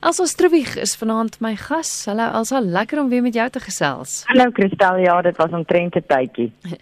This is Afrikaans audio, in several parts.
Elsa Strubig is vanaand my gas. Hallo Elsa, lekker om weer met jou te gesels. Hallo Kristel, ja, dit was omtrent 'n tydjie.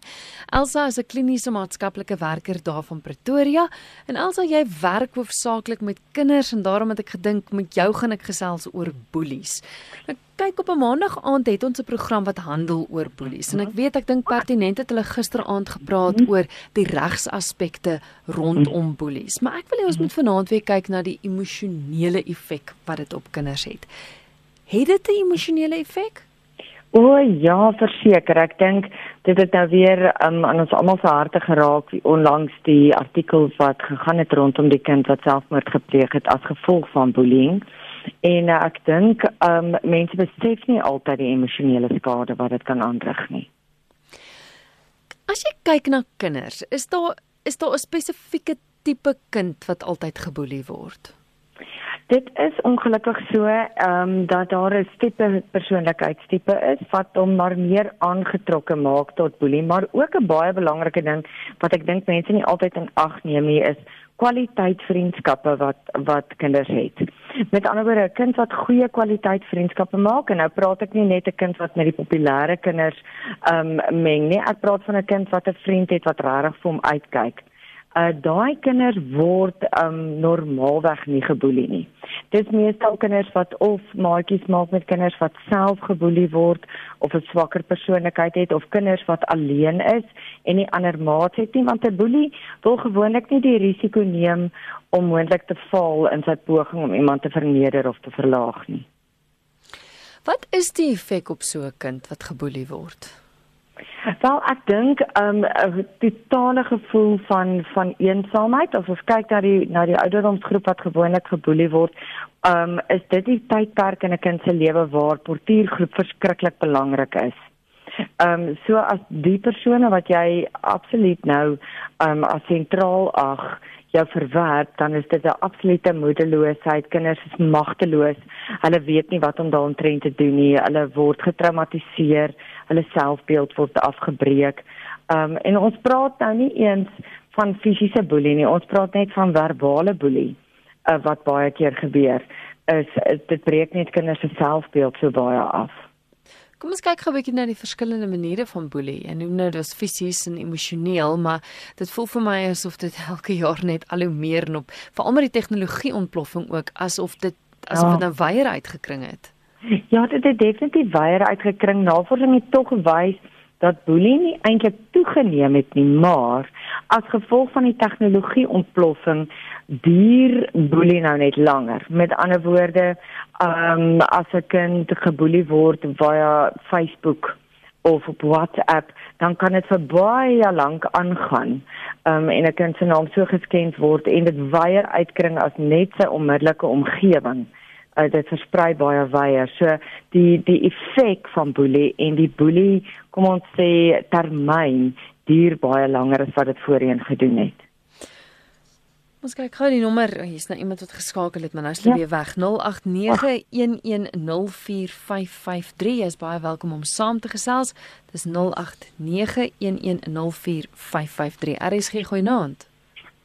Elsa is 'n kliniese maatskaplike werker daar van Pretoria en Elsa, jy werk hoofsaaklik met kinders en daarom het ek gedink met jou gaan ek gesels oor boelies. Nou kyk op 'n maandag aand het ons 'n program wat handel oor boelies en ek weet ek dink pertinent het hulle gisteraand gepraat oor die regsaspekte rondom boelies. Maar ek wil hê ons moet vanaand weer kyk na die emosionele effek wat dit op kinders het. Het dit 'n emosionele effek? O ja, verseker. Ek dink dit het nou weer um, aan ons almal se harte geraak onlangs die artikel wat gegaan het rondom die kind wat selfmoord gepleeg het as gevolg van bullying. En uh, ek dink um, mense besef nie altyd die emosionele skade wat dit kan aanrig nie. As jy kyk na kinders, is daar is daar 'n spesifieke tipe kind wat altyd geboelie word? Dit is ongelukkig so ehm um, dat daar 'n tipe persoonlikheidstipe is wat hom maar meer aangetrokke maak tot boelie, maar ook 'n baie belangrike ding wat ek dink mense nie altyd in ag neem nie is kwaliteit vriendskappe wat wat kinders het. Met ander woorde, 'n kind wat goeie kwaliteit vriendskappe maak en nou praat ek nie net 'n kind wat met die populêre kinders ehm um, meng nie, ek praat van 'n kind wat 'n vriend het wat regtig vir hom uitkyk uh daai kinders word um normaalweg nie geboelie nie. Dit is meestal kinders wat of maatjies maak met kinders wat self geboelie word of 'n swakker persoonlikheid het of kinders wat alleen is en nie ander maats het nie want 'n boelie wil gewoonlik nie die risiko neem om moontlik te val in sy poging om iemand te verneder of te verlaag nie. Wat is die effek op so 'n kind wat geboelie word? Wel ek dink um 'n totale gevoel van van eensaamheid of ons kyk na die na die ouderdomsgroep wat gewoonlik geboelie word, um is dit die tydperk in 'n kind se lewe waar portuïergroep verskriklik belangrik is. Um so as die persone wat jy absoluut nou um as sentraal ag jou verwerp, dan is dit 'n absolute moedeloosheid. Kinders is magteloos. Hulle weet nie wat om daaroor te doen nie. Hulle word getraumatiseer. Hulle selfbeeld word afgebreek. Um en ons praat nou nie eens van fisiese boelie nie. Ons praat net van verbale boelie uh, wat baie keer gebeur. Is dit breek net kinders se selfbeeld so baie af. Kom ons kyk gou 'n bietjie na die verskillende maniere van boelie. En noem nou dis fisies en emosioneel, maar dit voel vir my asof dit elke jaar net al hoe meer en op veral met die tegnologie ontploffing ook asof dit asof dit ja. nou weier uitgekring het. Ja, dit het definitief weier uitgekring. Navorsing het tog gewys dat boelie nie eintlik toegeneem het nie, maar as gevolg van die tegnologie ontploffing duur boelie nou net langer. Met ander woorde, ehm um, as 'n kind geboelie word via Facebook of op WhatsApp, dan kan dit vir baie lank aangaan. Ehm um, en 'n kind se naam so geskend word en dit weier uitkring as net sy onmiddellike omgewing uh, dit versprei baie wyer. So die die effek van boelie en die boelie, kom ons sê termyn duur baie langer as wat dit voorheen gedoen het. Ons kyk gou die nommer. Hier's nou iemand wat geskakel het, maar nou is hy ja. weer weg. 0891104553. Jy is baie welkom om saam te gesels. Dis 0891104553. RSG goeienaand.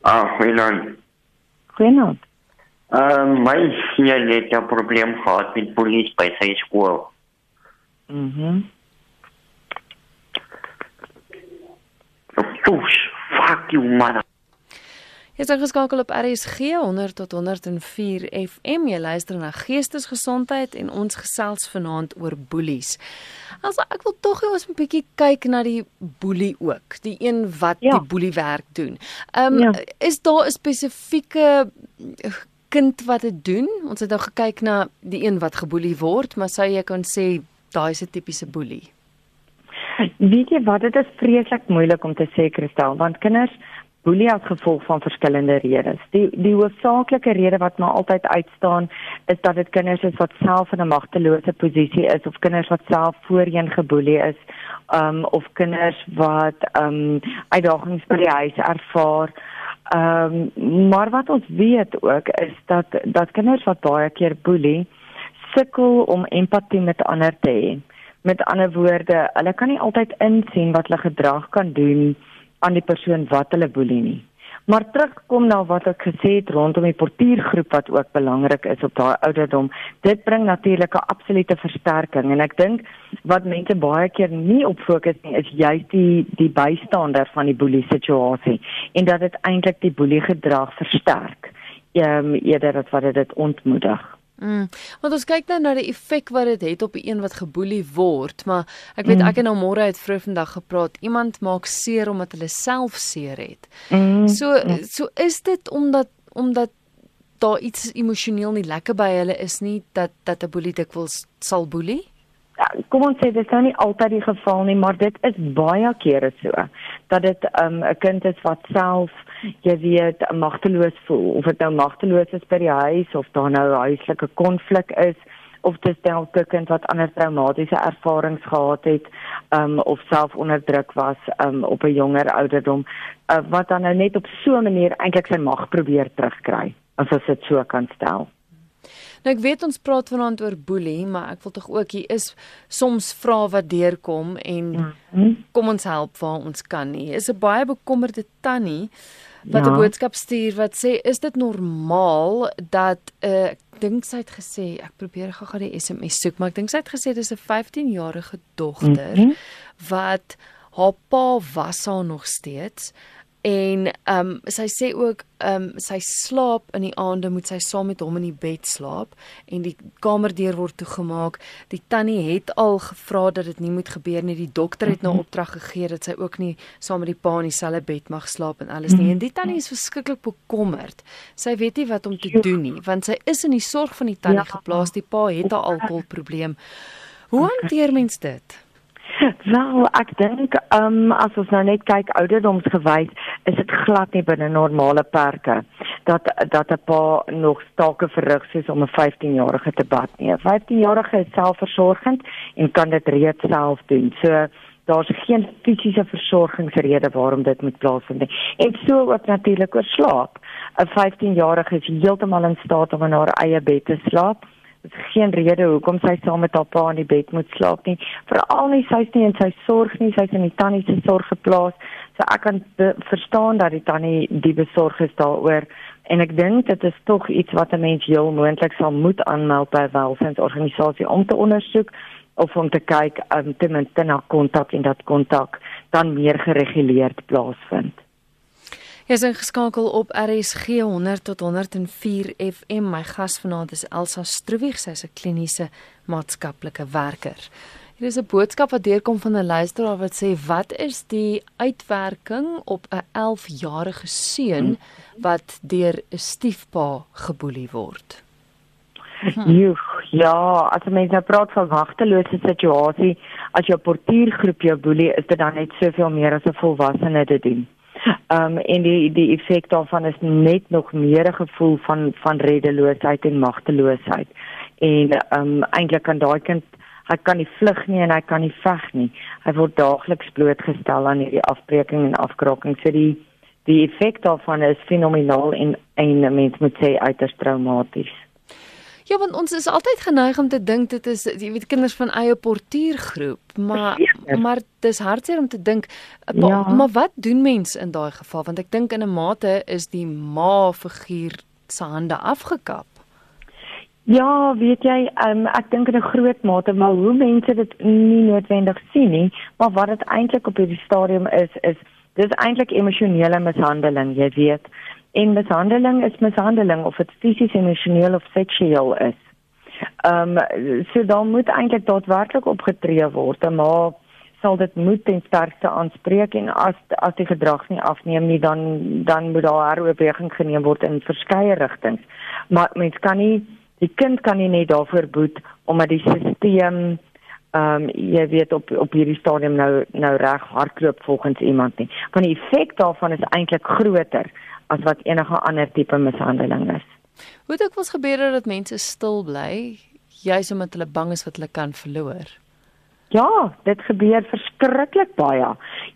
Ah, goeienaand. Goeienaand. Ehm uh, my seun het 'n probleem gehad met polisie by sy skool. Mhm. Mm Fuck, fuck you man. Jy is geskakel op RSG 100 tot 104 FM. Jy luister na Geestesgesondheid en ons gesels vanaand oor boelies. Also ek wil tog hê ons moet 'n bietjie kyk na die boelie ook, die een wat ja. die boelie werk doen. Ehm um, ja. is daar 'n spesifieke kind wat dit doen. Ons het nou gekyk na die een wat geboelie word, maar sou jy kon sê daai is 'n tipiese boelie? Weet jy wat dit is vreeslik moeilik om te sê Kristel, want kinders boelie as gevolg van verskillende redes. Die die hoofsaaklike rede wat maar altyd uitstaan is dat dit kinders is wat self in 'n magtelose posisie is of kinders wat self voorheen geboelie is, um of kinders wat um uitdagings by die huis ervaar. Ehm um, maar wat ons weet ook is dat dat kinders wat baie keer boelie sukkel om empatie met ander te hê. Met ander woorde, hulle kan nie altyd insien wat hulle gedrag kan doen aan die persoon wat hulle boelie nie. Maar terugkom na wat ek gesê het rondom die portiergroep wat ook belangrik is op daai ouderdom. Dit bring natuurlik 'n absolute versterking en ek dink wat mense baie keer nie op fokus nie is juist die die bystander van die boelie situasie en dat dit eintlik die boelie gedrag versterk. Ehm um, eerder as wat dit ontmoedig. Mm. Want ons kyk nou na die effek wat dit het op die een wat geboelie word, maar ek weet mm. ek het nou môre uit vroeg vandag gepraat. Iemand maak seer omdat hulle self seer het. Mm. So so is dit omdat omdat daar iets emosioneel nie lekker by hulle is nie dat dat 'n boelie dikwels sal boelie? Kom ons sê dit is nou nie altyd die geval nie, maar dit is baie kere so dat dit 'n um, kind is wat self jy weet magteloos voel of dit nou magteloos is by die huis of daar nou huislike konflik is of dit dalk 'n kind wat ander traumatiese ervarings gehad het um, of self onderdruk was um, op 'n jonger ouderdom uh, wat dan nou net op so 'n manier eintlik sy mag probeer terugkry as as dit so kan stel. Nou ek weet ons praat vanaand oor boelie, maar ek wil tog ook hier is soms vra wat deurkom en mm -hmm. kom ons help waar ons kan nie. Is 'n baie bekommerde tannie wat 'n ja. boodskap stuur wat sê is dit normaal dat 'n uh, ek dink sy het gesê ek probeer gou-gou die SMS soek maar ek dink sy het gesê dis 'n 15-jarige dogter mm -hmm. wat haar pa was haar nog steeds En ehm um, sy sê ook ehm um, sy slaap in die aande moet sy saam met hom in die bed slaap en die kamerdeur word toegemaak. Die tannie het al gevra dat dit nie moet gebeur nie. Die dokter het nou mhm. opdrag gegee dat sy ook nie saam met die pa in dieselfde bed mag slaap en alles nie. En die tannie is verskriklik bekommerd. Sy weet nie wat om te doen nie want sy is in die sorg van die tannie ja. geplaas. Die pa het 'n alkoholprobleem. Hoe hanteer mens dit? Wel, ek dink ehm um, as ons nou net kyk ouderdomsgewys, is dit glad nie binne normale perke dat dat 'n pa nog stake verrig soos om 'n 15-jarige te bad nie. 'n 15-jarige is selfversorgend en kan dit reeds self doen. So daar's geen fisiese versorgingsrede waarom dit moet plaasvind nie. En so ook natuurlik oor slaap. 'n 15-jarige is heeltemal in staat om in haar eie bed te slaap is geen rede hoekom sy saam met haar pa in die bed moet slaap nie. Veral nie sy's nie in sy sorg nie, sy's in die tannie se sorg geplaas. So ek kan verstaan dat die tannie die besorg is daaroor en ek dink dit is tog iets wat 'n mens heel moontlik sal moet aanmeld by 'n welsynsorganisasie om te ondersoek of om te kyk um, ten minste na kontak en dat kontak dan meer gereguleerd plaasvind. Jy is ingeskakel op RSG 100 tot 104 FM. My gas vanaand is Elsa Stroewig, sy is 'n kliniese maatskaplike werker. Hier is 'n boodskap wat deurkom van 'n luisteraar wat sê: "Wat is die uitwerking op 'n 11-jarige seun wat deur 'n stiefpa geboelie word?" Hm. Ja, as mens nou praat van wagtelose situasie, as jou portiergroep jou boelie, is dit dan net soveel meer as 'n volwassene dit doen. Ehm um, en die die effek daarvan is net nog meer 'n gevoel van van reddeloosheid en magteloosheid. En ehm um, eintlik kan daai kind hy kan nie vlug nie en hy kan nie veg nie. Hy word daagliks blootgestel aan hierdie afbreking en afkraking. So die die effek daarvan is fenomenaal en en mens moet sê uiters traumaties. Ja, want ons is altyd geneig om te dink dit is jy weet kinders van eie portiergroep, maar Verkeer. maar dis hartseer om te dink ja. maar wat doen mens in daai geval want ek dink in 'n mate is die ma figuur se hande afgekap. Ja, weet jy, um, ek dink in 'n groot mate maar hoe mense dit nie noodwendig sien nie, maar wat dit eintlik op hierdie stadium is is dis eintlik emosionele mishandeling, jy weet en mishandeling is mishandeling of dit fisies, emosioneel of seksueel is. Ehm um, so dan moet eintlik daadwerklik opgetree word, maar sal dit moet ten sterkste aanspreek en as as die gedrag nie afneem nie dan dan moet daar heroorweging geneem word in verskeie rigtings. Maar mens kan nie die kind kan nie net daarvoor boet omdat die stelsel ehm um, jy weet op op hierdie stadium nou nou reg hardloop volgens iemand nie. Want die effek daarvan is eintlik groter as wat enige ander tipe mishandeling is. Hoe dit was gebeur dat mense stil bly, juis omdat hulle bang is wat hulle kan verloor. Ja, dit gebeur verskriklik baie.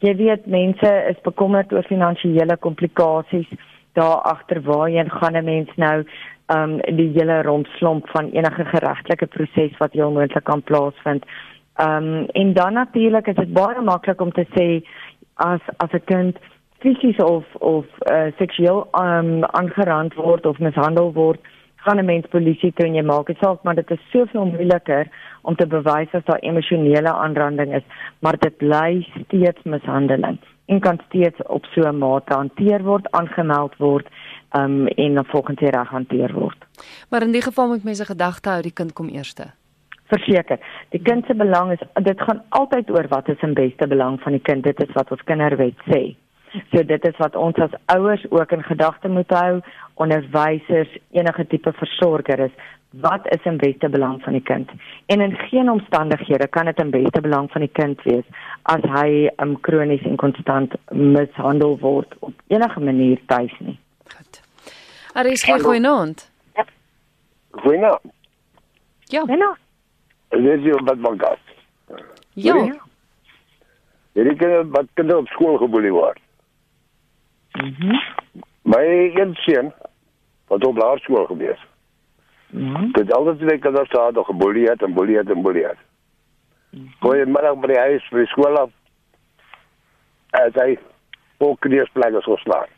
Jy weet mense is bekommerd oor finansiële komplikasies daar agter waarheen gaan 'n mens nou um die hele rondslomp van enige geregtelike proses wat heel moontlik kan plaasvind. Um en dan natuurlik is dit baie maklik om te sê as as 'n kind fisies of of uh, seksueel um, aangerand word of mishandel word, gaan 'n mens polisie toe en jy maak dit saak, maar dit is soveel moeiliker om te bewys as daar emosionele aanranding is, maar dit bly steeds mishandeling en kan steeds op so 'n mate hanteer word, aangemeld word um, en dan volgens die reg hanteer word. Maar in die geval moet mense gedagte hou die kind kom eerste. Verseker, die kind se belang is dit gaan altyd oor wat is in beste belang van die kind. Dit is wat ons kinderwet sê. So dit is wat ons as ouers ook in gedagte moet hou, onderwysers, enige tipe versorger is wat is in beste belang van die kind. En in geen omstandighede kan dit in beste belang van die kind wees as hy um, kronies en konstant mishandel word op enige manier tuis nie. Goed. Aries, goeie aand. Goeienaand. Ja. Menno, Dis jy wat van gas. Ja. Hierdie kinders wat kinders op skool geboelie word. Mhm. My een seun wat op laerskool gewees. Mhm. Dit altyd net kinders daar nog geboelie het en boelie het en boelie het. Goeie middag by die huis by die skool af. As hy ook krees plekke so slaan.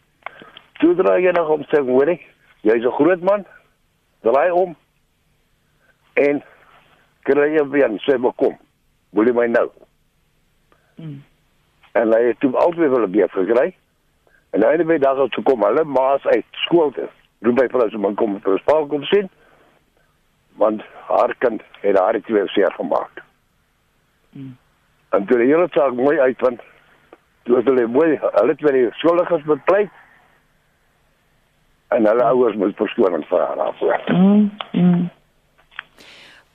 Toe draai jy nog om sê hoor ek, jy's 'n groot man. Draai om. En kry jy weer sê maar kom. Boelie my nou. Mm. En hy het toe altyd wel 'n beef gekry. En nou net dag het gekom, hulle maas uit skool toe. Roep by vrou se man kom vir spaal kom sien. Want haar kind het haar twee seer gemaak. Mm. En toe die hele saak mooi uitvind, toe het hulle mooi, hulle twee die skuldiges bepleit. En hulle ouers moet verskoning vra daarvoor. Mhm. Mm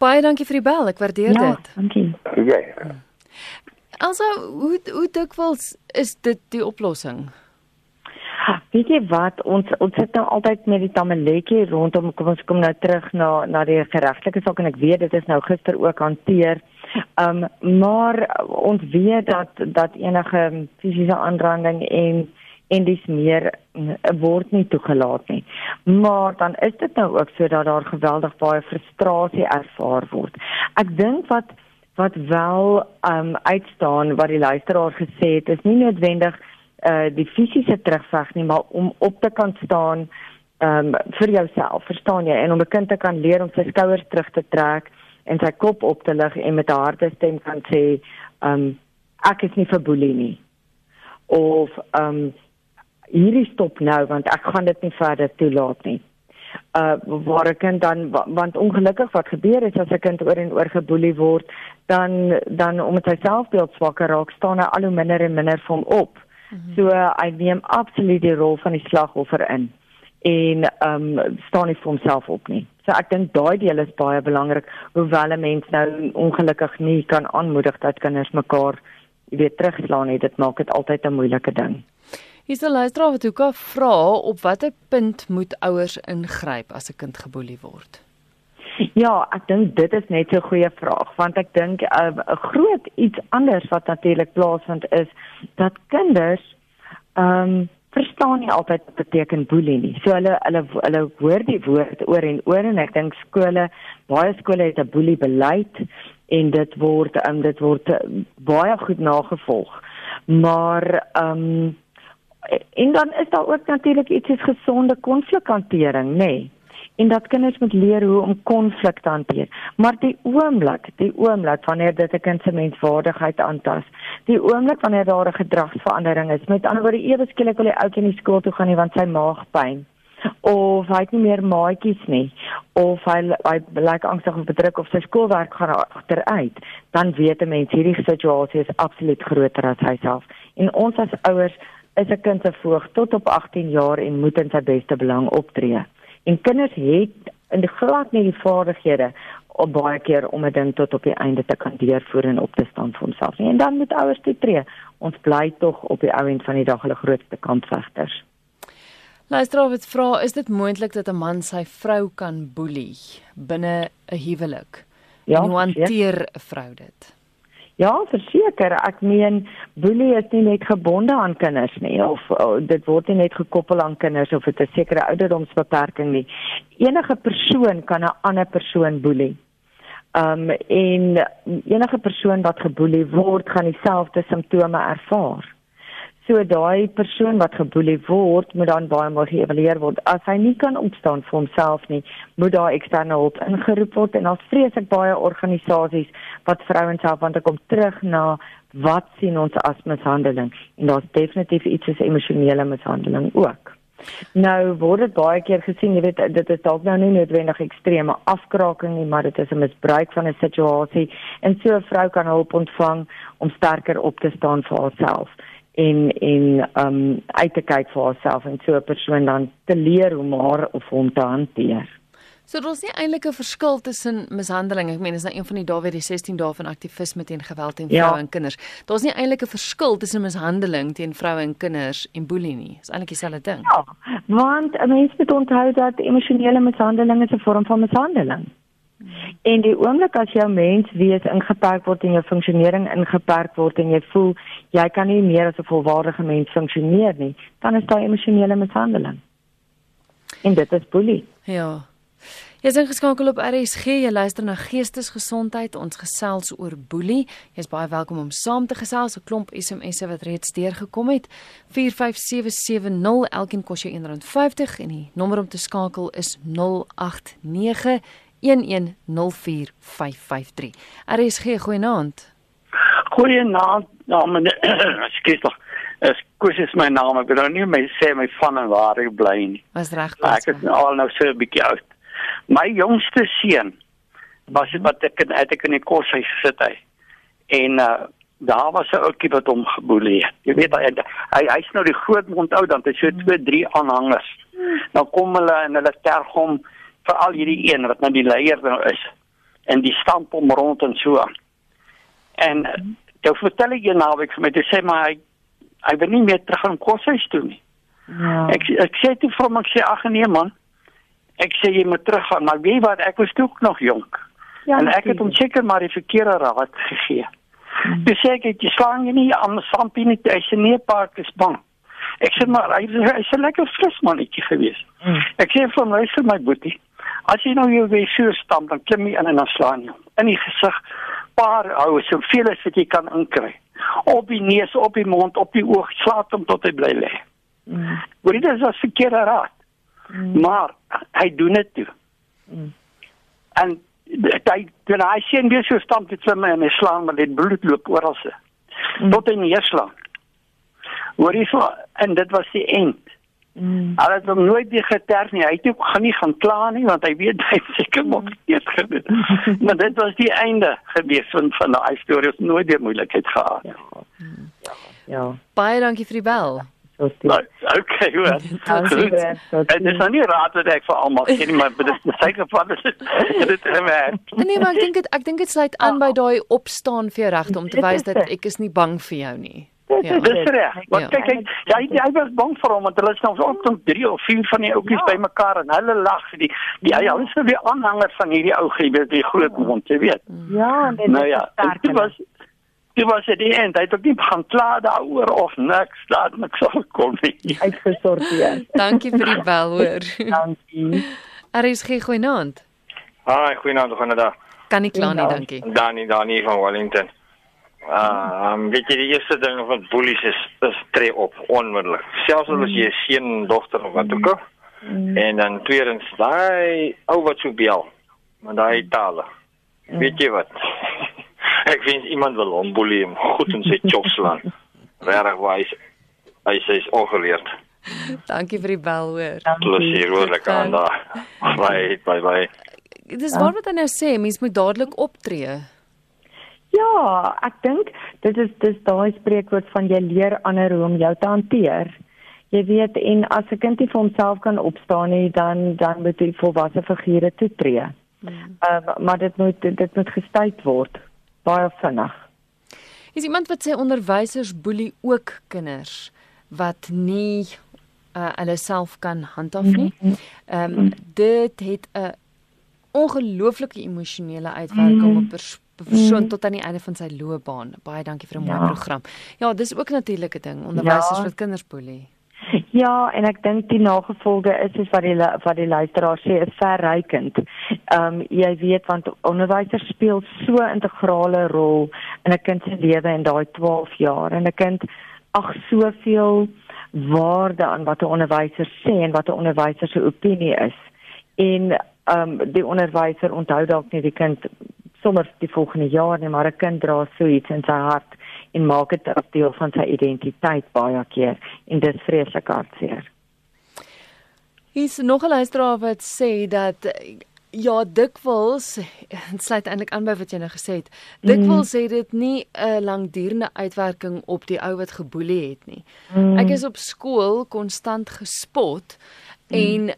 Baie dankie vir die bel. Ek waardeer ja, dit. dankie. Okay. Also, hoe hoe dikwels is dit die oplossing? Weet jy wat ons ons sit nou altyd met die tamaletjie rondom kom ons kom nou terug na na die geregtelike saak en ek weet dit is nou gister ook hanteer. Um maar ons weet dat dat enige fisiese aanranding en en dis meer mm, word nie toegelaat nie. Maar dan is dit nou ook so dat daar geweldig baie frustrasie ervaar word. Ek dink wat wat wel um uitstaan wat die luisteraar gesê het is nie noodwendig uh die fisiese terugveg nie, maar om op te kan staan um vir jouself, verstaan jy? En om 'n kind te kan leer om sy skouers terug te trek en sy kop op te lig en met 'n harde stem kan sê um ek is nie verboelie nie. Of um hierdie stop nou want ek gaan dit nie verder toelaat nie. Uh waar 'n kind dan want ongelukkig wat gebeur is as 'n kind oor en oor geboelie word, dan dan omdat sy selfbeeld swakker raak, staan hy al hoe minder en minder vir hom op. So uh, hy neem absoluut die rol van die slagoffer in en ehm um, staan nie vir homself op nie. So ek dink daai deel is baie belangrik hoewel 'n mens nou ongelukkig nie kan aanmoedig dat kinders mekaar jy weet terugslaan nie. Dit maak dit altyd 'n moeilike ding. Hier's 'n luisteraar wat ook vra op watter punt moet ouers ingryp as 'n kind geboelie word? Ja, ek dink dit is net so 'n goeie vraag want ek dink 'n uh, groot iets anders wat natuurlik plaasvind is dat kinders ehm um, verstaan nie altyd wat beteken boelie nie. So hulle hulle hulle hoor die woord oor en oor en ek dink skole, baie skole het 'n boelie beleid en dit word um, dit word uh, baie goed nagevolg. Maar ehm um, en dan is daar ook natuurlik iets soos gesonde konflikhantering, nê? Nee en dat kinders moet leer hoe om konflik te hanteer. Maar die oomblik, die oomblik wanneer dit 'n kind se menswaardigheid aantas, die oomblik wanneer daar 'n gedragsverandering is, met ander woorde ewe skielik wil die ouetjie nie skool toe gaan nie want sy maag pyn of hy het nie meer maatjies nie of hy hy lyk angstig of bedruk of sy skoolwerk gaan agteruit, dan weet 'n mens hierdie situasie is absoluut groter as hy self. En ons as ouers is 'n kind se voog tot op 18 jaar en moet in sy beste belang optree. En kinders het in die glad nie die vaardighede op baie keer om 'n ding tot op die einde te kan deurvoer en op te staan vir homself nie. En dan moet ouers toe tree. Ons bly tog op die ou end van die dag hulle grootste kampvegters. Luister of dit vra, is dit moontlik dat 'n man sy vrou kan boelie binne 'n huwelik? Ja, Hoe hanteer 'n vrou dit? Ja, verseker. Ek meen boelie is nie net gebonde aan kinders nie of oh, dit word nie net gekoppel aan kinders of dit 'n sekere ouderdomsbeperking nie. Enige persoon kan 'n ander persoon boelie. Um en enige persoon wat geboelie word, gaan dieselfde simptome ervaar. So daai persoon wat geboelie word, moet dan baie mooi geëvalueer word. As hy nie kan opstaan vir homself nie, moet daar eksterne hulp ingeroep word en daar's vreeslik baie organisasies wat vrouens help want ek kom terug na wat sien ons as mishandeling en daar's definitief iets soos emosionele mishandeling ook. Nou word dit baie keer gesien, jy weet dit is dalk nou nie noodwendig ekstreme afkraking nie, maar dit is 'n misbruik van 'n situasie en so 'n vrou kan hulp ontvang om sterker op te staan vir haarself en en um uit te kyk vir haarself en so 'n persoon dan te leer hoe om haar of hom te hanteer. So daar's nie eintlik 'n verskil tussen mishandeling. Ek meen, is nou een van die dae weer die 16 dae van aktivisme teen geweld teen vroue ja. en kinders. Daar's nie eintlik 'n verskil tussen mishandeling teen vroue en kinders en boelie nie. Dis eintlik dieselfde ding. Ja, want 'n mens moet onthou dat emosionele mishandeling is 'n vorm van mishandeling. En die oomblik as jou mens wees ingeperk word en jou funksionering ingeperk word en jy voel jy kan nie meer as 'n volwaardige mens funksioneer nie, dan is daai emosionele mishandeling. En dit is boelie. Ja. Jy is ingeskakel op RSG. Jy luister na Geestesgesondheid. Ons gesels oor boelie. Jy's baie welkom om saam te gesels. 'n Klomp SMS'e wat reeds deurgekom het. 45770. Elkeen kos jou R1.50 en die nommer om te skakel is 089 1104553. RSG, goeienaand. Goeienaand, en ekskuus tog. Es kus is my naam. Ek wil nou nie my sê my van en waar ek bly nie. Was reg. Ek is nou al nou so 'n bietjie oud. My jongste seun was dit wat ek het ek in die koshuis gesit hy. En uh daar was 'n ouetjie wat hom geboelie het. Jy weet hy hy hy's nou die groot mond ou dan hy so 2 3 aanhangers. Nou kom hulle en hulle terg hom vir al hierdie een wat nou die leier nou is. En die stamp hom rond en so. En toe vertel ek jy naweek vir my te sê maar hy hy wil nie meer terug aan koshuis toe nie. Ja. Ek ek sê toe vir hom ek sê ag nee man ek sê jy moet teruggaan, maar weet wat, ek was ook nog jonk. Ja, en ek het hom seker maar die verkeerde raad gegee. Hmm. Dis sê ek jy slaan jy nie aan die sampie nie, hy sê nee park is bang. Ek sê maar hy is 'n lekker fris mannetjie gewees. Hmm. Ek sê vir my vir my boetie, as jy nou jou weer so stamp, dan klim jy in en dan slaan jy in die gesig paar hou soveel as wat jy kan inkry. Op die neus, op die mond, op die oog, slaat hom tot hy bly lê. Mm. Hoor jy dis 'n verkeerde raad. Mm. Maar hy doen dit toe. Mm. En hy dan hy sien weer so stamp dit vir my en hy slaan met dit bloed loop oral se. Mm. Tot hy neerslaan. Hoor jy so en dit was die eind. Mm. Al het hom nooit weer geterg nie. Hy het ook gaan nie gaan kla nie want hy weet hy seker mos eers gedoen. maar dit was die einde gewees van van daai storie. Ons nooit weer moeilikheid gehad. Ja. Ja. ja. Baie dankie vir die bel. Ja. So okay, hoor. En dis nou nie raad wat ek vir almal gee nie, maar dit is seker van dit dit werk. Nee, maar ek dink dit ek dink dit sluit aan by daai opstaan vir jou regte om te wys dat ek is nie bang vir jou nie. Ja. Dis reg. Want kyk kyk, jy jy was bang vir hom want hulle is nou so op tot 3 of 4 van die ouetjies ja. bymekaar en hulle lag die die hy is weer aanhanger van hierdie ou gee die groot mond, jy weet. Ja, en dit nou, ja, is sterk. Dit was Dit was dit en hy het ook nie gaan kla daaroor of niks, dat niks sal kom nie. Uitgesorteer. Dankie vir die bel hoor. dankie. Aries gee goeienaand. Haai, goeienaand, hoe gaan dit? Kan nie kla nie, dankie. Dani, Dani van Wellington. Ah, um, weet jy die eerste ding van polisie is is tree op onmiddellik. Selfs al is jy seun, dogter of wat ook al. Mm. En dan tweedens, daai ou wat so bel, maar daai tale. Mm. Weet jy wat? ek wens iemand wil hom boelie hom goed in sy chop slaan. Regtig wys. Hy sê is ongeleerd. Dankie vir die bel hoor. Plesier hoor lekker aan daar. Bye bye bye. Dis wat wat hy nou sê, mens moet dadelik optree. Ja, ek dink dit is dis daai spreekwoord van jy leer ander hoe om jou te hanteer. Jy weet en as 'n kind nie vir homself kan opstaan nie, dan dan moet hy volwasse figure toetree. Hmm. Uh, maar dit moet dit moet gestuit word baie vinnig. Is iemand wat sê onderwysers boelie ook kinders wat nie uh, hulle self kan handhaaf nie. Mhm. Ehm um, dit het 'n ongelooflike emosionele uitwerking op 'n persoon mhm. tot aan die einde van sy loopbaan. Baie dankie vir 'n mooi ja. program. Ja, dis ook natuurlike ding onderwysers ja. wat kinders boelie. Ja, en ek dink die nagevolge is is wat die wat die luisteraar sê is verrykend. Ehm um, jy weet want onderwysers speel so 'n integrale rol in 'n kind se lewe in daai 12 jaar en 'n kind ag soveel waarde aan wat 'n onderwyser sê en wat 'n onderwyser se opinie is. En ehm um, die onderwyser onthou dalk nie die kind sommer die volgende jaar nie, maar 'n kind dra so iets in sy hart en maak dit 'n deel van sy identiteit baie keer en dit is vreeslik hartseer. Hier's nog 'n luisteraar wat sê dat ja, dikwels sluit eintlik aan by wat jy nou gesê het. Dikwels mm. sê dit nie 'n langdurende uitwerking op die ou wat geboelie het nie. Mm. Ek is op skool konstant gespot mm. en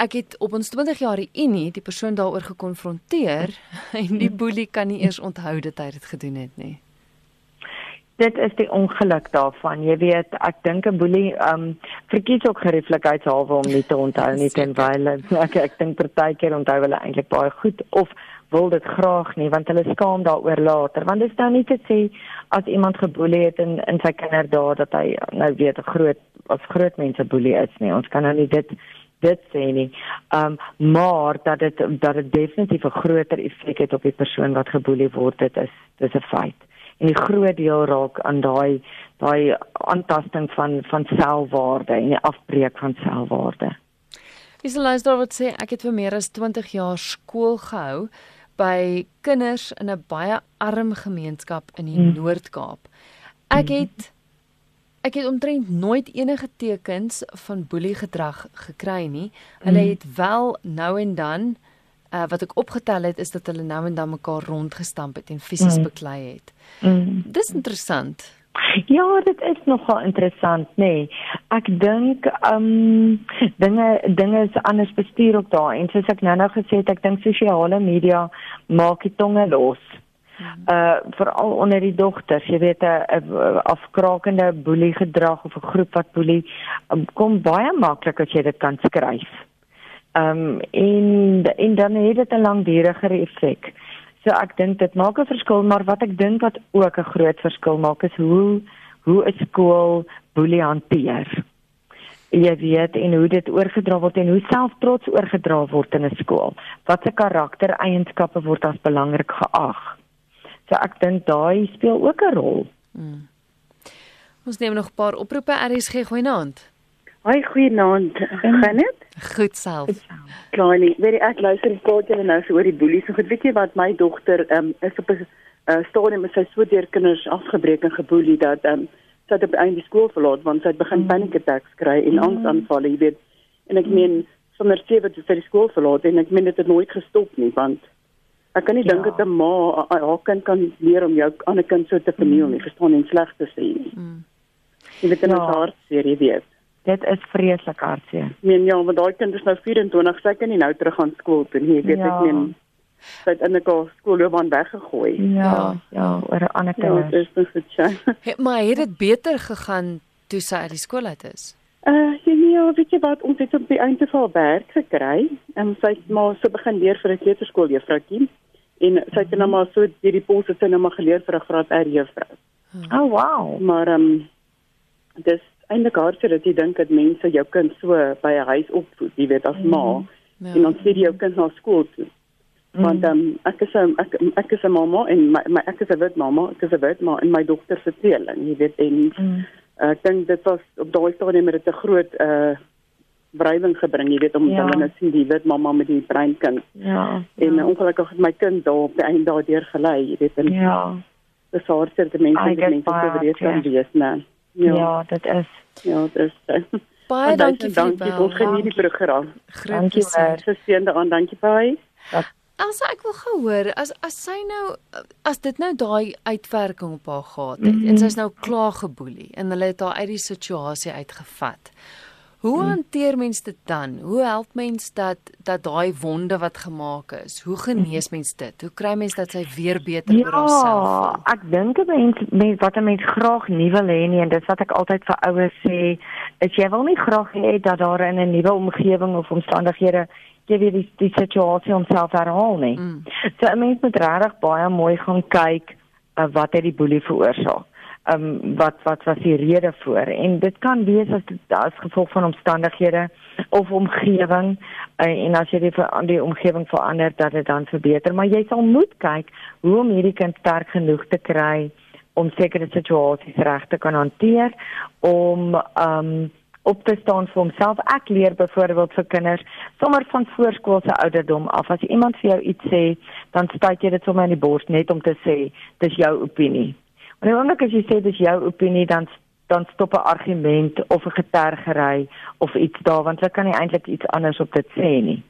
ek het op ons 20 jaar unie die persoon daaroor gekonfronteer en die boelie kan nie eers onthou dat hy dit gedoen het nie dit is die ongeluk daarvan. Jy weet, ek dink 'n boelie um verkies ook gerieflikheidshalwe om nie te onthou nie terwyl ek ek dink partykeer onthou hulle eintlik baie goed of wil dit graag nie want hulle skaam daaroor later. Want dit is nou nie te sê as iemand geboelie het in in sy kinderdae dat hy nou weet 'n groot as groot mense boelie is nie. Ons kan nou nie dit dit sê nie. Um maar dat dit dat dit definitief 'n groter effek het op die persoon wat geboelie word, dit is dis 'n feit en 'n groot deel raak aan daai daai aantasting van van selfwaarde en die afbreek van selfwaarde. Dis 'n luisteraar wat sê ek het vir meer as 20 jaar skool gehou by kinders in 'n baie arm gemeenskap in die hmm. Noord-Kaap. Ek hmm. het ek het omtrent nooit enige tekens van boelie gedrag gekry nie. Hulle hmm. het wel nou en dan uh, wat ek opgetel het is dat hulle nou en dan mekaar rondgestamp het en fisies mm. beklei het. Mm. Dis interessant. Ja, dit is nogal interessant, nê. Nee. Ek dink ehm um, dinge dinge is anders bestuur ook daar en soos ek nou-nou gesê het, ek dink sosiale media maak die tonge los. Uh veral onder die dogters, jy weet 'n afkrakende boelie gedrag of 'n groep wat boelie um, kom baie maklik as jy dit kan skryf. Um, en en dan het dit 'n langduriger effek. So ek dink dit maak 'n verskil, maar wat ek dink wat ook 'n groot verskil maak is hoe hoe 'n skool boelie hanteer. Jy weet en hoe dit oorgedra word en hoe selftrots oorgedra word in 'n skool. Wat se karaktereienskappe word as belangrik geag? So ek dink daai speel ook 'n rol. Hmm. Ons neem nog 'n paar oproepe RSG goeienaand. Hoi, goeienaand. Gaan dit? Goed self. Kleini, weet jy ek luister en praat julle nou so oor die boelies. So goed, weet jy wat my dogter um, is op 'n uh, stadium met sy so deur kinders afgebreek en geboelie dat um, sy het op einde skool verlaat want sy het begin mm. panic attacks kry en mm. angsaanvalle, jy weet. En ek meen sonder sewe te vir die skool verlaat en ek meen dit het nooit gestop nie want ek kan nie ja. dink dat 'n ma haar kind kan leer om jou ander kind so te verniel nie, mm. verstaan en sleg te sê nie. Mm. Jy weet in ja. haar hart, jy weet. Dit is vreeslik hartseer. Meen ja, want daai kind is nou 24, sy kan nie nou terug gaan skool toe nie. Ek weet ja. ek meen sy het in 'n skoolloopbaan weggegooi. Ja, ja, oor 'n ander kind. Ja, dit is net so. Het maar het dit beter gegaan toe sy uit die skool uit is? Uh, ja, nee, weet jy wat, ons het op die einde van werk gekry en sy het maar so begin leer vir 'n kleuterskool juffroukie en sy het nou maar so hierdie posse sy nou maar geleer vir 'n graad R juffrou. Oh wow. Maar ehm um, dis eintlik hartseer dat jy dink dat mense jou kind so by 'n huis opvoed, jy weet as mm. ma ja. en dan stuur jy jou kind na skool toe. Mm. Want um, ek is 'n ek, ek is 'n mamma en my, my ek is 'n wit mamma, ek is 'n wit ma en my dogter se tweeling, jy weet en mm. uh, ek dink dit was op daai stadium met dit 'n groot uh breiding gebring, jy weet om ja. hulle net sien die wit mamma met die bruin kind. Ja. En ja. ongelukkig het my kind daar op die einde daardeur gelei, jy weet en Ja. Dis hartseer dat mense dit mense so weer kan wees, nee. Ja. ja, dit is. Ja, dit is. Baie dankie vir dankie vir ons geniet die program. Dankie baie. Geseënde aan, dankie baie. As ek wil gehoor, as as sy nou as dit nou daai uitwerking op haar gehad het mm -hmm. en sy's nou klaar geboelie en hulle het haar uit die situasie uitgevat. Hoe hanteer mens dit dan? Hoe help mens dat dat daai wonde wat gemaak is, hoe genees mens dit? Hoe kry mens dat sy weer beter ja, haarself voel? Ja, ek dink 'n mens mens wat 'n mens graag nie wil hê nie en dit wat ek altyd vir ouers sê, is jy wil nie graag hê dat daar in 'n nuwe omgewing of omstandighede jy weer die, die situasie homself herhaal nie. Mm. So 'n mens moet regtig baie mooi gaan kyk uh, wat het die boelie veroorsaak um, wat wat was die rede voor en dit kan wees as dit as gevolg van omstandighede of omgewing uh, en as jy die aan die omgewing verander dat dit dan verbeter maar jy sal moet kyk hoe om hierdie kind sterk genoeg te kry om sekere situasies reg te kan hanteer om um op te staan vir homself. Ek leer byvoorbeeld vir kinders sommer van voorskoolse ouderdom af. As iemand vir jou iets sê, dan stuit jy dit sommer in die bors net om te sê dis jou opinie. En die oomblik as jy sê dis jou opinie, dan dan stop 'n argument of 'n getergery of iets daar want hulle kan nie eintlik iets anders op dit sê nie.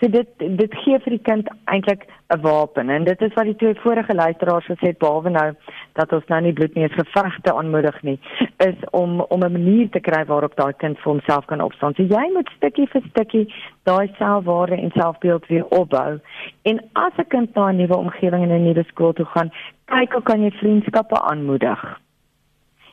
So dit dit gee vir die kind eintlik 'n wapen en dit is wat die twee vorige luisteraars gesê het behalwe nou dat ons nou nie bloedneus gevegte aanmoedig nie is om om 'n manier te kry waarop daai kind vir homself kan opstaan. So jy moet stukkie vir stukkie daai selfwaarde en selfbeeld weer opbou. En as 'n kind na 'n nuwe omgewing en 'n nuwe skool toe gaan, kyk hoe kan jy vriendskappe aanmoedig?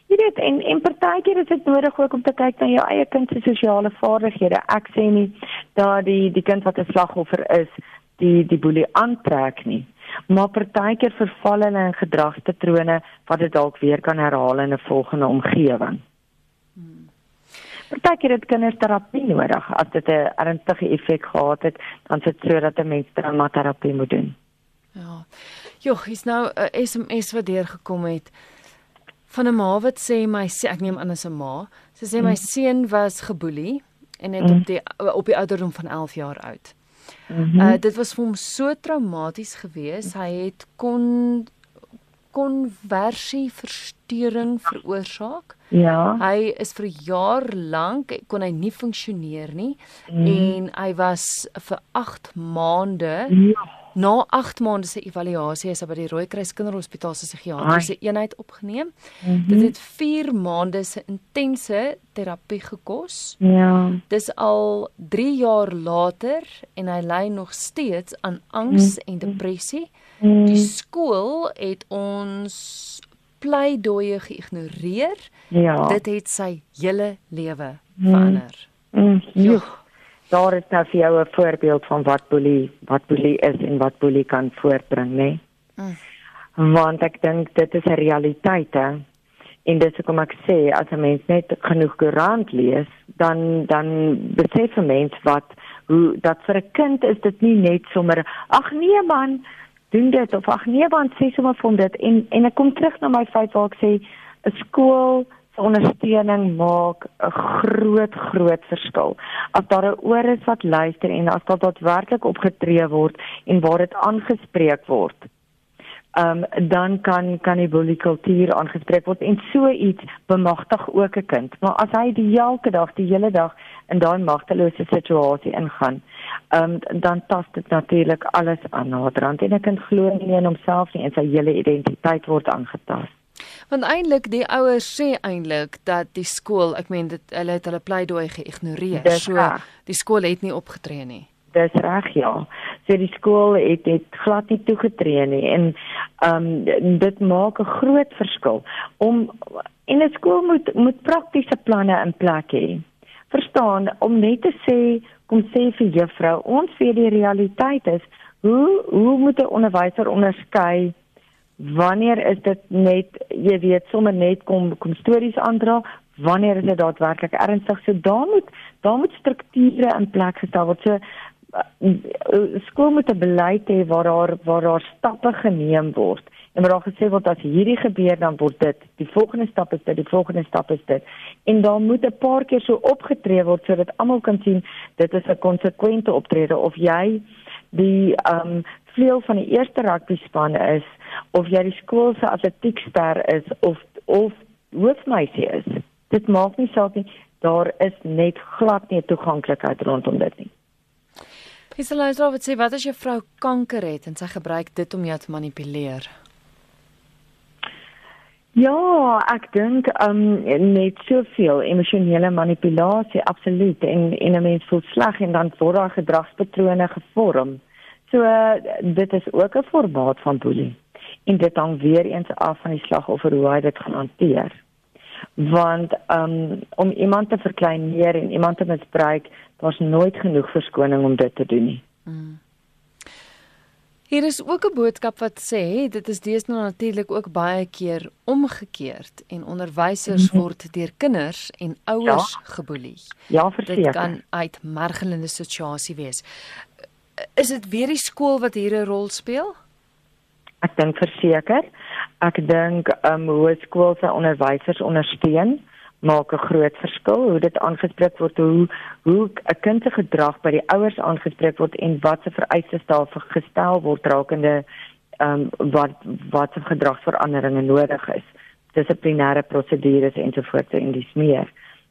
Jy weet en en partykeer is dit nodig ook om te kyk na jou eie kind se sosiale vaardighede. Ek sê nie dat die die kind wat 'n slagoffer is, die die boelie aantrek nie. Maar partykeer verval hulle in gedragspatrone wat dit dalk weer kan herhaal in 'n volgende omgewing. Hmm. Partykeer het kinders terapie nodig as dit 'n ernstige effek gehad het, dan sit sodat 'n mens traumaterapie moet doen. Ja. Joh, is nou 'n SMS wat deurgekom het van 'n ma wat sê my sê ek neem aan as 'n ma. Sy sê my mm. seun was geboelie en het mm. op die op die ouderdom van 11 jaar oud. Mm -hmm. uh, dit was vir hom so traumaties geweest. Hy het kon konversieversteuring veroorsaak. Ja. Hy is vir jaar lank kon hy nie funksioneer nie mm. en hy was vir 8 maande ja Na 8 maande se evaluasie is hy by die Rooikruis Kinderhospitaal se psigiatriese eenheid opgeneem. Mm -hmm. Dit het 4 maande se intense terapie gekos. Ja. Dis al 3 jaar later en hy ly nog steeds aan angs mm -hmm. en depressie. Mm -hmm. Die skool het ons pleidooie geïgnoreer. Ja. Dit het sy hele lewe verander. Mm -hmm daar is nou vir jou 'n voorbeeld van wat boelie wat boelie is en wat boelie kan voortbring, né? Nee? Mm. Want ek dink dit is 'n realiteit hè. En dis hoekom ek sê as 'n mens net genoeg koerant lees, dan dan besef 'n mens wat hoe dat vir 'n kind is dit nie net sommer ag nee man, doen dit of ag nee man, sê sommer van dit en en ek kom terug na my feit waar ek sê 'n skool ondersteuning maak 'n groot groot verskil. As daar 'n oor is wat luister en as dit daadwerklik opgetree word en waar dit aangespreek word, ehm um, dan kan kan die bullykultuur aangespreek word en so iets bemagtig ook 'n kind. Maar as hy die elke dag, die hele dag in daai magtelose situasie ingaan, ehm um, dan tas dit natuurlik alles aan naderhand en 'n kind glo nie in homself nie en sy hele identiteit word aangetast. Want eintlik die ouers sê eintlik dat die skool, ek meen dit hulle het hulle pleidooi geïgnoreer. Dis so reg. die skool het nie opgetree nie. Dis reg ja. So die skool het het glad nie toegetree nie en ehm um, dit maak 'n groot verskil om en 'n skool moet moet praktiese planne in plek hê. Verstaan om net te sê kom sê vir juffrou ons vir die realiteit is hoe hoe moet 'n onderwyser onderskei wanneer is dit net jy weet sommer net kom kom stories aandra? Wanneer is dit daadwerklik ernstig? So daar moet daar moet strukture in plek gestel word. So uh, skool moet 'n beleid hê waar daar waar daar stappe geneem word. En waar daar gesê word as hierdie gebeur dan word dit die volgende stap is dit die volgende stap is dit. En dan moet 'n paar keer so opgetree word sodat almal kan sien dit is 'n konsekwente optrede of jy die ehm um, vleuel van die eerste rugby span is of jy die skool se atletiekster is of of hoofmeisie is. Dit maak nie saak nie. Daar is net glad nie toeganklikheid rondom dit nie. Iselaisra wat sê wat as jou vrou kanker het en sy gebruik dit om jou te manipuleer? Ja, ek dink um net soveel emosionele manipulasie absoluut en en 'n mens voel sleg en dan word daar gedragspatrone gevorm. So dit is ook 'n formaat van boelie en dit hang weer eens af van die slagoffer hoe hy dit gaan hanteer. Want um, om iemand te verkleineer en iemand te misbruik, daar's nooit genoeg verskoning om dit te doen nie. Mm. Hier is ook 'n boodskap wat sê dit is deesdae natuurlik ook baie keer omgekeerd en onderwysers -hmm. word deur kinders en ouers ja. geboelie. Ja, verseker. Dit kan uit margelende situasie wees. Is dit weer die skool wat hier 'n rol speel? Ek dink verseker. Ek dink um hoërskool se onderwysers ondersteun maak 'n groot verskil hoe dit aangespreek word hoe hoe 'n kind se gedrag by die ouers aangespreek word en wat se vereistes daar gestel word rakende ehm um, wat wat se gedragsveranderinge nodig is dissiplinêre prosedures ensovoorts en dis meer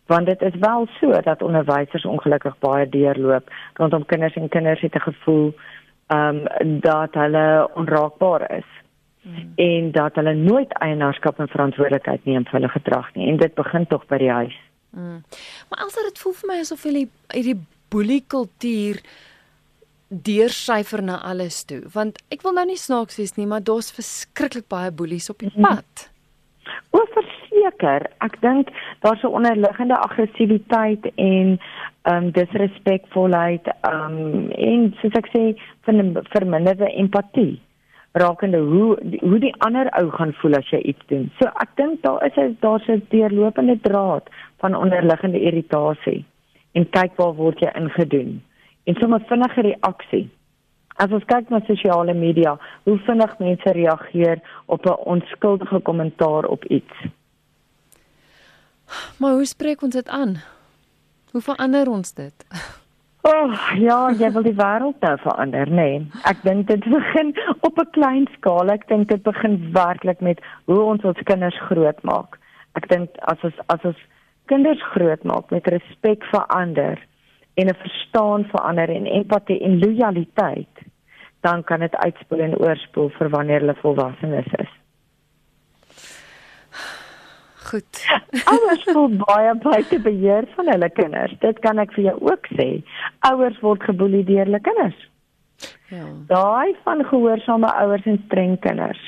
want dit is wel so dat onderwysers ongelukkig baie deurloop rondom kinders en kinders het 'n gevoel ehm um, dat hulle onraakbaar is hmm. en dat hulle nooit eienaarskap en verantwoordelikheid neem vir hulle gedrag nie en dit begin tog by die huis. Hmm. Maar alsa dit voel vir my asof hulle hierdie boelie kultuur deursyfer na alles toe want ek wil nou nie snaaks wees nie maar daar's verskriklik baie boelies op die hmm. pad. O, verseker, ek dink daar's 'n onderliggende aggressiwiteit en ehm um, disrespekvolheid ehm um, en soos ek sê van verminderde empatie rakende hoe hoe die ander ou gaan voel as jy iets doen. So ek dink daar is daar's 'n deurlopende draad van onderliggende irritasie en kyk waar word jy ingedoen en sommer vinnige reaksie. As ons kyk na sosiale media, hoe vinnig mense reageer op 'n onskuldige kommentaar op iets. Maar hoe spreek ons dit aan? Hoe verander ons dit? Oh, ja, jy wil die wêreld nou verander, nê? Nee. Ek dink dit begin op 'n klein skaal. Ek dink dit begin werklik met hoe ons ons kinders grootmaak. Ek dink as ons as ons kinders grootmaak met respek vir ander en 'n verstaan vir ander en empatie en lojaliteit, dan kan dit uitspoel en oorspoel vir wanneer hulle volwassenes is. Goed. Ouers voel baie buite beheer van hulle kinders. Dit kan ek vir jou ook sê. Ouers word geboelie deur hulle kinders. Ja. Daai van gehoorsame ouers en streng kinders.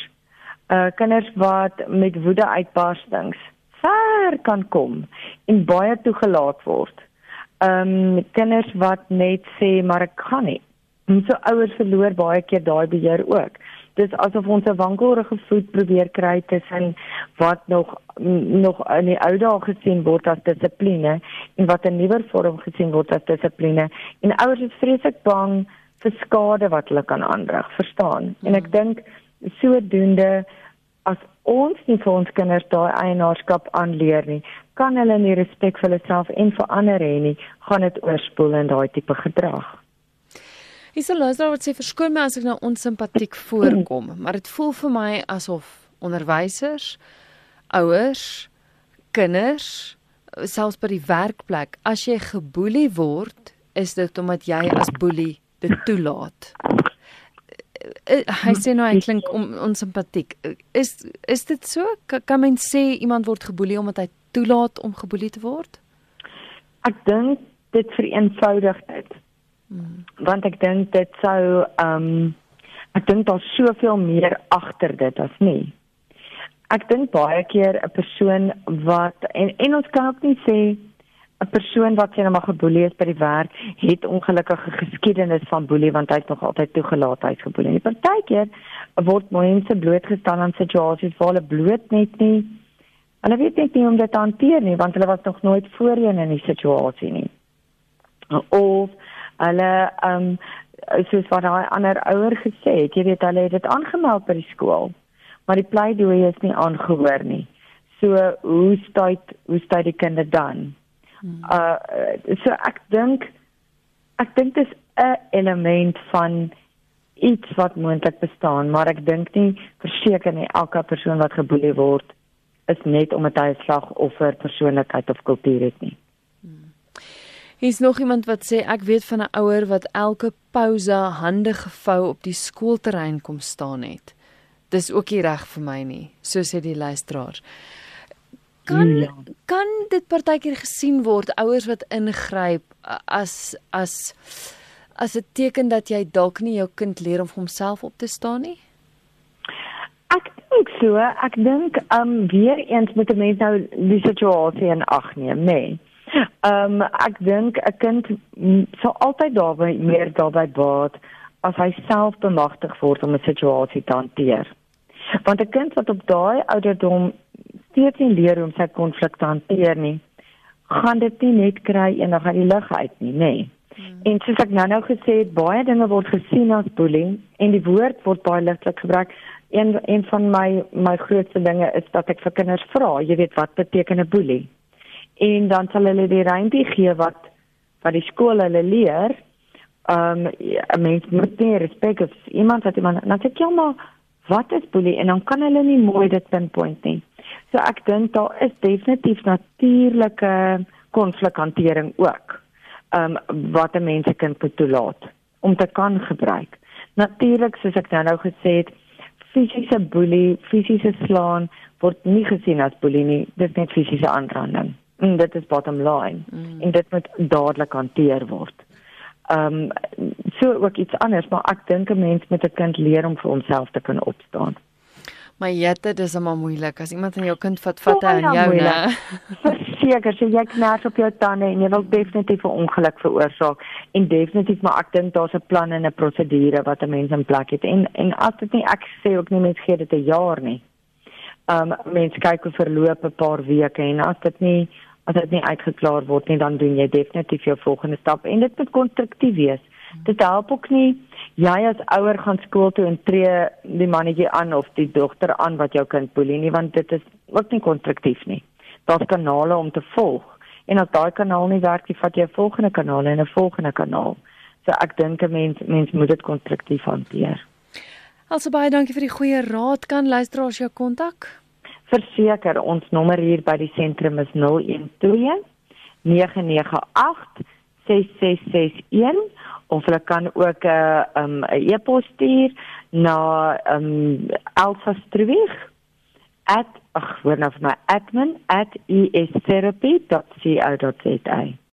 Uh kinders wat met woede uitbarstings ver kan kom en baie toegelaat word. Um kinders wat net sê maar ek kan nie. En so ouers verloor baie keer daai beheer ook dis asof ons 'n wankelrige voet probeer kry tussen wat nog nog in die ou dae gesien word as dissipline en wat 'n nuwer vorm gesien word as dissipline. En ouers is vreeslik bang vir skade wat hulle kan aanrig verstaan? En ek hmm. dink sodoende as ons nie vir ons kinders daai eienaarskap aanleer nie kan hulle nie respek vir hulle self en vir ander hê nie gaan dit oorspoel in daai tipe gedrag Hier's 'n luisteraar wat sê verskoon my as ek nou onsimpatiek voorkom, maar dit voel vir my asof onderwysers, ouers, kinders, selfs by die werkplek, as jy geboelie word, is dit omdat jy as boelie dit toelaat. Eh, eh, hy sê nou hy klink on, onsimpatiek. Is is dit so? Kan, kan mens sê iemand word geboelie omdat hy toelaat om geboelie te word? Ek dink dit vereenvoudig dit. Hmm. Want ek dink dit sou ehm um, ek dink daar's soveel meer agter dit as nie. Ek dink baie keer 'n persoon wat en en ons kan ook nie sê 'n persoon wat sien maar geboelie is by die werk het ongelukkige geskiedenis van boelie want hy het nog altyd toegelaat hy's geboelie. Die partykeer word mense blootgestel aan situasies waar hulle bloot net nie hulle weet net nie hoe om dit te hanteer nie want hulle was nog nooit voorheen in die situasie nie. Of hulle ehm um, soos wat daai ander ouer gesê het, jy weet hulle het dit aangemeld by die skool, maar die pleidooi is nie aangehoor nie. So hoe staan hoe staan die kinders dan? Hmm. Uh so ek dink ek dink dis 'n element van iets wat moontlik bestaan, maar ek dink nie verseker nie elke persoon wat geboelie word is net omdat hy 'n slagoffer persoonlikheid of kultuur het nie. Hier's nog iemand wat sê ek weet van 'n ouer wat elke pouse hande gevou op die skoolterrein kom staan het. Dis ook nie reg vir my nie, so sê die luisteraar. Kan ja. kan dit partykeer gesien word ouers wat ingryp as as as 'n teken dat jy dalk nie jou kind leer om homself op te staan nie? Ek dink so, ek dink um weer eens moet 'n mens nou die situasie in ag neem, nê. Nee. Ehm um, ek dink 'n kind sal altyd daarby meer daarby baat as hy self bemagtig word om 'n situasie te hanteer. Want 'n kind wat op daai ouderdom steeds nie leer om sy konflik te hanteer nie, gaan dit nie net kry eendag uit die lug uit nie, nê. Nee. Hmm. En soos ek nou-nou gesê het, baie dinge word gesien as bullying en die woord word baie ligtelik gebruik. Een een van my my grootste dinge is dat ek vir kinders vra, jy weet wat beteken 'n boelie? En dan sal hulle die rympie gee wat wat die skool hulle leer. Um 'n mens moet nie respek of iemand wat iemand dan sê ek ja maar wat is boelie en dan kan hulle nie mooi dit pinpoint nie. So ek dink daar is definitief natuurlike konflikhantering ook. Ehm um, wat 'n mens se kind moet toelaat om te kan gebruik. Natuurlik soos ek nou gesê het, fisiese boelie, fisiese slaan word nie gesien as boelie nie. Dit is net fisiese aanranding. En dit is bottom line. Mm. En dit moet dadelik hanteer word. Ehm um, so ook iets anders, maar ek dink 'n mens moet 'n kind leer om vir homself te kan opstaan. Maar jette, dis maar moeilik as iemand aan jou kind vat vat hy aan jou, né? Verseker, so jy knars op jou tande en jy wil definitief 'n ongeluk veroorsaak en definitief maar ek dink daar's 'n plan en 'n prosedure wat 'n mens in plek het en en as dit nie ek sê ook nie mens gee dit 'n jaar nie. Ehm um, mens kyk hoe verloop 'n paar weke en as dit nie as dit nie uitgeklaar word nie, dan doen jy definitief jou volgende stap en dit moet konstruktief wees. Dit help ook nie jy as ouer gaan skool toe en tree die mannetjie aan of die dogter aan wat jou kind boelie nie, want dit is ook nie konstruktief nie. Daar's kanale om te volg en as daai kanaal nie werk nie, vat jy 'n volgende kanaal en 'n volgende kanaal. So ek dink 'n mens mens moet dit konstruktief hanteer. Also baie dankie vir die goeie raad. Kan luisteraars jou kontak? Verseker, ons nommer hier by die sentrum is 012 998 6661 of hulle kan ook 'n uh, um, 'n e-pos stuur na um Alpha Strwig at ag, word nou vir my admin@estherapy.co.za.